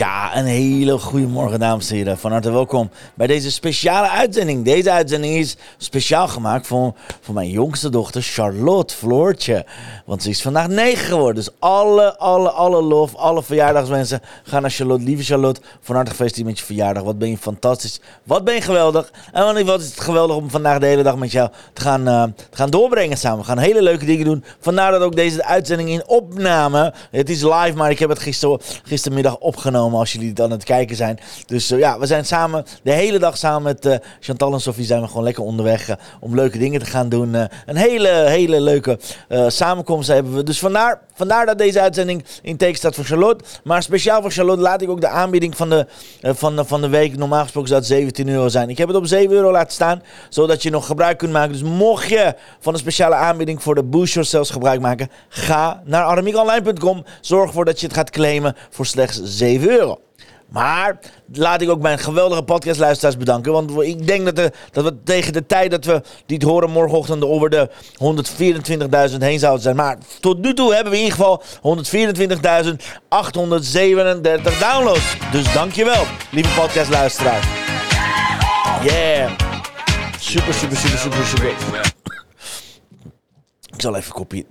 Ja, een hele goede morgen, dames en heren. Van harte welkom bij deze speciale uitzending. Deze uitzending is speciaal gemaakt voor, voor mijn jongste dochter Charlotte Floortje. Want ze is vandaag negen geworden. Dus alle, alle, alle lof, alle verjaardagswensen gaan naar Charlotte. Lieve Charlotte, van harte gefeliciteerd met je verjaardag. Wat ben je fantastisch. Wat ben je geweldig. En wat is het geweldig om vandaag de hele dag met jou te gaan, uh, te gaan doorbrengen samen. We gaan hele leuke dingen doen. Vandaar dat ook deze uitzending in opname. Het is live, maar ik heb het gister, gistermiddag opgenomen als jullie het aan het kijken zijn. Dus uh, ja, we zijn samen de hele dag samen met uh, Chantal en Sophie zijn we gewoon lekker onderweg uh, om leuke dingen te gaan doen. een hele, hele leuke samenkomst hebben we. Dus vandaar, dat deze uitzending in teken staat voor Charlotte. Maar speciaal voor Charlotte laat ik ook de aanbieding van de, van, van de week. Normaal gesproken zou het 17 euro zijn. Ik heb het op 7 euro laten staan, zodat je nog gebruik kunt maken. Dus mocht je van een speciale aanbieding voor de Boost Yourselves gebruik maken, ga naar armiekonline.com. Zorg ervoor dat je het gaat claimen voor slechts 7 euro. Maar laat ik ook mijn geweldige podcastluisteraars bedanken. Want ik denk dat, de, dat we tegen de tijd dat we dit horen morgenochtend over de 124.000 heen zouden zijn. Maar tot nu toe hebben we in ieder geval 124.837 downloads. Dus dankjewel, lieve podcastluisteraars. Yeah. Super, super, super, super, super. Ik zal even kopie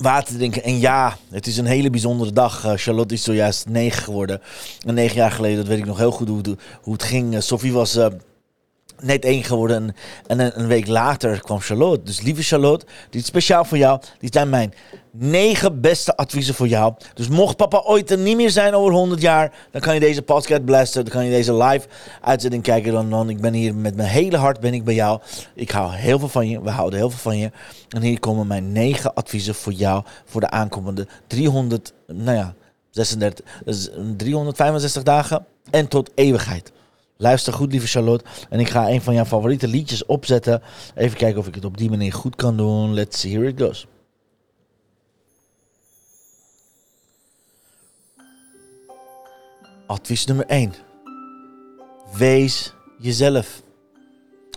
water drinken. En ja, het is een hele bijzondere dag. Uh, Charlotte is zojuist negen geworden. En negen jaar geleden, dat weet ik nog heel goed hoe, hoe het ging. Uh, Sophie was uh, net één geworden. En, en een, week later kwam Charlotte. Dus lieve Charlotte, dit is speciaal voor jou. Dit zijn mijn negen beste adviezen voor jou. Dus mocht papa ooit er niet meer zijn over 100 jaar, dan kan je deze podcast blasten. Dan kan je deze live uitzending kijken. Dan, dan ik ben hier met mijn hele hart ben ik bij jou. Ik hou heel veel van je. We houden heel veel van je. En hier komen mijn negen adviezen voor jou voor de aankomende 300, nou ja, 36, 365 dagen en tot eeuwigheid. Luister goed, lieve Charlotte. En ik ga een van jouw favoriete liedjes opzetten. Even kijken of ik het op die manier goed kan doen. Let's see, here it goes. Advies nummer 1. Wees jezelf.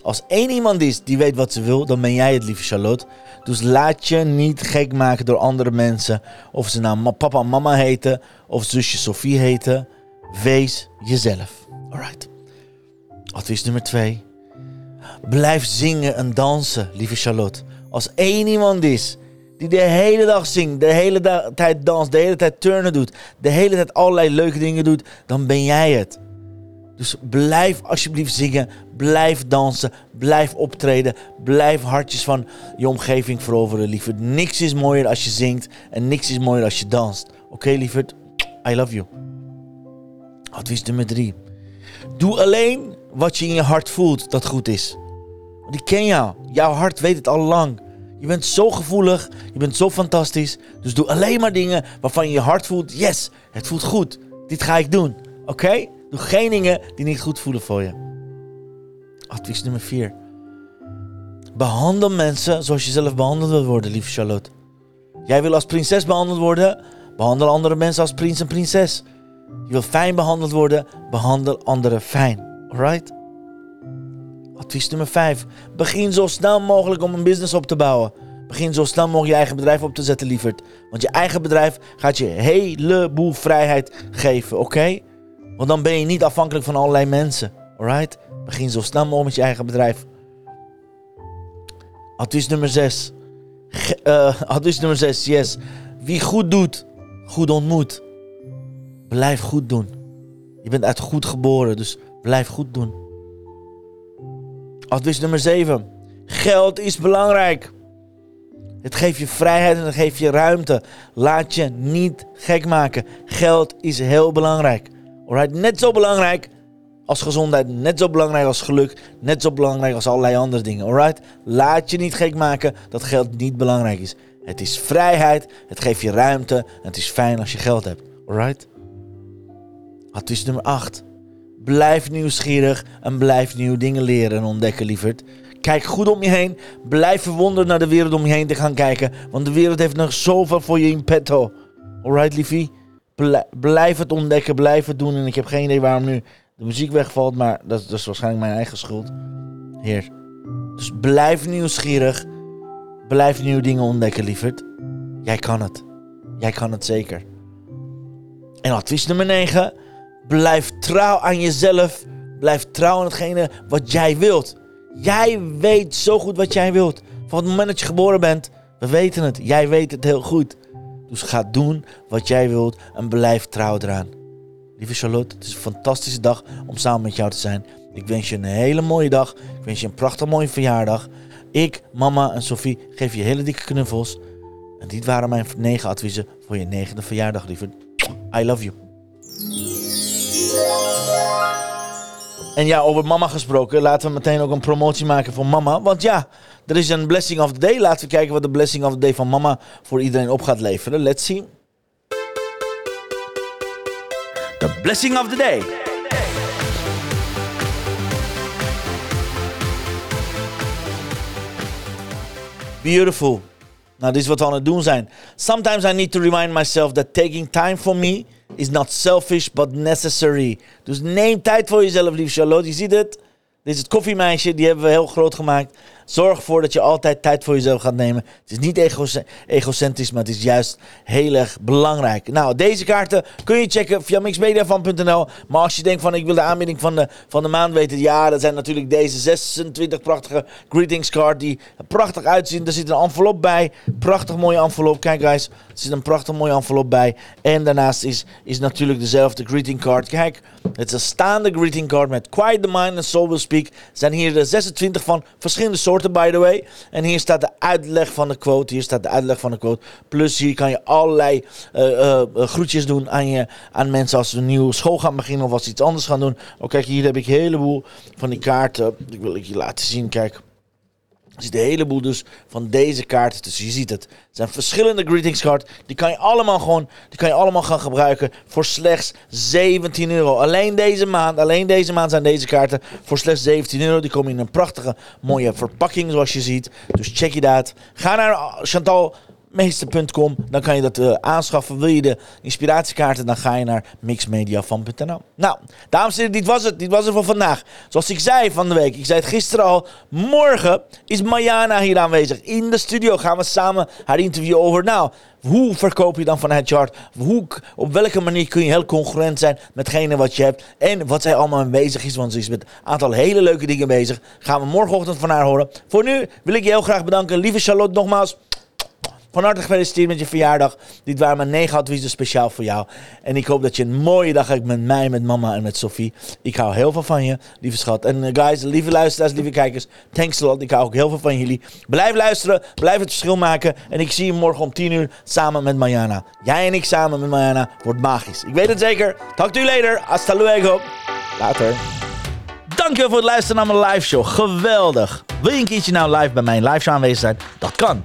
Als één iemand is die weet wat ze wil, dan ben jij het, lieve Charlotte. Dus laat je niet gek maken door andere mensen. Of ze nou papa en mama heten, of zusje Sophie heten. Wees jezelf. Alright. Advies nummer 2. Blijf zingen en dansen, lieve Charlotte. Als één iemand is die de hele dag zingt, de hele tijd danst, de hele tijd turnen doet, de hele tijd allerlei leuke dingen doet, dan ben jij het. Dus blijf alsjeblieft zingen, blijf dansen, blijf optreden, blijf hartjes van je omgeving veroveren, lieverd. Niks is mooier als je zingt en niks is mooier als je danst. Oké, okay, lieverd? I love you. Advies nummer drie. Doe alleen wat je in je hart voelt dat goed is. Want ik ken jou. Jouw hart weet het al lang. Je bent zo gevoelig, je bent zo fantastisch. Dus doe alleen maar dingen waarvan je je hart voelt: yes, het voelt goed. Dit ga ik doen. Oké? Doe geen dingen die niet goed voelen voor je. Advies nummer 4. Behandel mensen zoals je zelf behandeld wil worden, lieve Charlotte. Jij wil als prinses behandeld worden, behandel andere mensen als prins en prinses. Je wil fijn behandeld worden, behandel anderen fijn. Alright? Advies nummer 5. Begin zo snel mogelijk om een business op te bouwen. Begin zo snel mogelijk je eigen bedrijf op te zetten, lieverd. Want je eigen bedrijf gaat je heleboel vrijheid geven, oké? Want dan ben je niet afhankelijk van allerlei mensen. Alright? Begin zo snel mogelijk met je eigen bedrijf. Advies nummer 6. Uh, eh, advies nummer 6, yes. Wie goed doet, goed ontmoet. Blijf goed doen. Je bent uit goed geboren, dus blijf goed doen. Advies nummer 7. Geld is belangrijk. Het geeft je vrijheid en het geeft je ruimte. Laat je niet gek maken. Geld is heel belangrijk. Alright, net zo belangrijk als gezondheid, net zo belangrijk als geluk, net zo belangrijk als allerlei andere dingen. Alright? Laat je niet gek maken dat geld niet belangrijk is. Het is vrijheid, het geeft je ruimte en het is fijn als je geld hebt. Alright? Advies nummer 8. Blijf nieuwsgierig en blijf nieuwe dingen leren en ontdekken, lieverd. Kijk goed om je heen. Blijf verwonderd naar de wereld om je heen te gaan kijken. Want de wereld heeft nog zoveel voor je in petto. Alright, liefie? Blijf het ontdekken, blijf het doen. En ik heb geen idee waarom nu de muziek wegvalt, maar dat, is waarschijnlijk mijn eigen schuld. Heer. Dus blijf nieuwsgierig. Blijf nieuwe dingen ontdekken, lieverd. Jij kan het. Jij kan het zeker. En advies nummer 9. Blijf trouw aan jezelf. Blijf trouw aan hetgene wat jij wilt. Jij weet zo goed wat jij wilt. Van het moment dat je geboren bent, we weten het. Jij weet het heel goed. Dus ga doen wat jij wilt en blijf trouw eraan. Lieve Charlotte, het is een fantastische dag om samen met jou te zijn. Ik wens je een hele mooie dag. Ik wens je een prachtig mooie verjaardag. Ik, mama en Sophie geven je hele dikke knuffels. En dit waren mijn negen adviezen voor je negende verjaardag, lieve. I love you. En ja, over mama gesproken, laten we meteen ook een promotie maken voor mama. Want ja, er is een blessing of the day. Laten we kijken wat de blessing of the day van mama voor iedereen op gaat leveren. Let's see. The blessing of the day. Beautiful. Nou, dit is wat we aan het doen zijn. Sometimes I need to remind myself that taking time for me is not selfish, but necessary. Dus neem tijd voor jezelf, lief Charlotte. Je ziet het. Dit is het koffiemeisje, die hebben we heel groot gemaakt. Zorg ervoor dat je altijd tijd voor jezelf gaat nemen. Het is niet egocentrisch, maar het is juist heel erg belangrijk. Nou, deze kaarten kun je checken via mixmediafan.nl. Maar als je denkt van ik wil de aanbieding van de, van de maand weten. Ja, dat zijn natuurlijk deze 26 prachtige greetings card die prachtig uitzien. Er zit een envelop bij. Prachtig mooie envelop. Kijk guys, er zit een prachtig mooie envelop bij. En daarnaast is, is natuurlijk dezelfde greeting card. Kijk, het is een staande greeting card met Quiet the Mind and Soul Will Speak. Zijn hier de 26 van verschillende soorten by the way. En hier staat de uitleg van de quote. Hier staat de uitleg van de quote. Plus hier kan je allerlei uh, groetjes doen aan, je, aan mensen als ze een nieuwe school gaan beginnen of als ze iets anders gaan doen. Oh, kijk, hier heb ik een heleboel van die kaarten. Ik wil ik je laten zien. Kijk. Er zit een heleboel dus van deze kaarten Dus Je ziet het. Het zijn verschillende greetings cards. Die kan je allemaal gewoon, die kan je allemaal gaan gebruiken voor slechts 17 euro. Alleen deze maand, alleen deze maand zijn deze kaarten voor slechts 17 euro. Die komen in een prachtige, mooie verpakking zoals je ziet. Dus check je dat. Ga naar Chantal meester.com. Dan kan je dat uh, aanschaffen. Wil je de inspiratiekaarten, dan ga je naar mixmediafan.nl. Nou, dames en heren, dit was het. Dit was het voor vandaag. Zoals ik zei van de week, ik zei het gisteren al. Morgen is Mayana hier aanwezig. In de studio gaan we samen haar interview over. Nou, hoe verkoop je dan vanuit chart? Hoe, op welke manier kun je heel congruent zijn metgene wat je hebt? En wat zij allemaal mee bezig is. Want ze is met een aantal hele leuke dingen bezig. Gaan we morgenochtend van haar horen. Voor nu wil ik je heel graag bedanken. Lieve Charlotte, nogmaals. Van harte gefeliciteerd met je verjaardag. Dit waren mijn negen adviezen speciaal voor jou. En ik hoop dat je een mooie dag hebt met mij, met mama en met Sophie. Ik hou heel veel van je, lieve schat. En uh, guys, lieve luisteraars, lieve kijkers, thanks a lot. Ik hou ook heel veel van jullie. Blijf luisteren, blijf het verschil maken. En ik zie je morgen om 10 uur samen met Mariana. Jij en ik samen met Mariana wordt magisch. Ik weet het zeker. Talk to you later. Hasta luego. Later. Dankjewel voor het luisteren naar mijn live show. Geweldig. Wil je een keertje nou live bij mijn live show aanwezig zijn? Dat kan.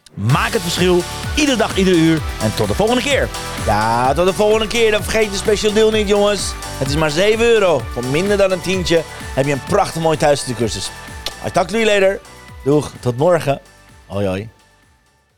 Maak het verschil, iedere dag, iedere uur. En tot de volgende keer. Ja, tot de volgende keer. Dan vergeet je special deal niet, jongens. Het is maar 7 euro. Voor minder dan een tientje heb je een prachtig mooi thuiscursus. I talk to you later. Doeg, tot morgen. Hoi hoi.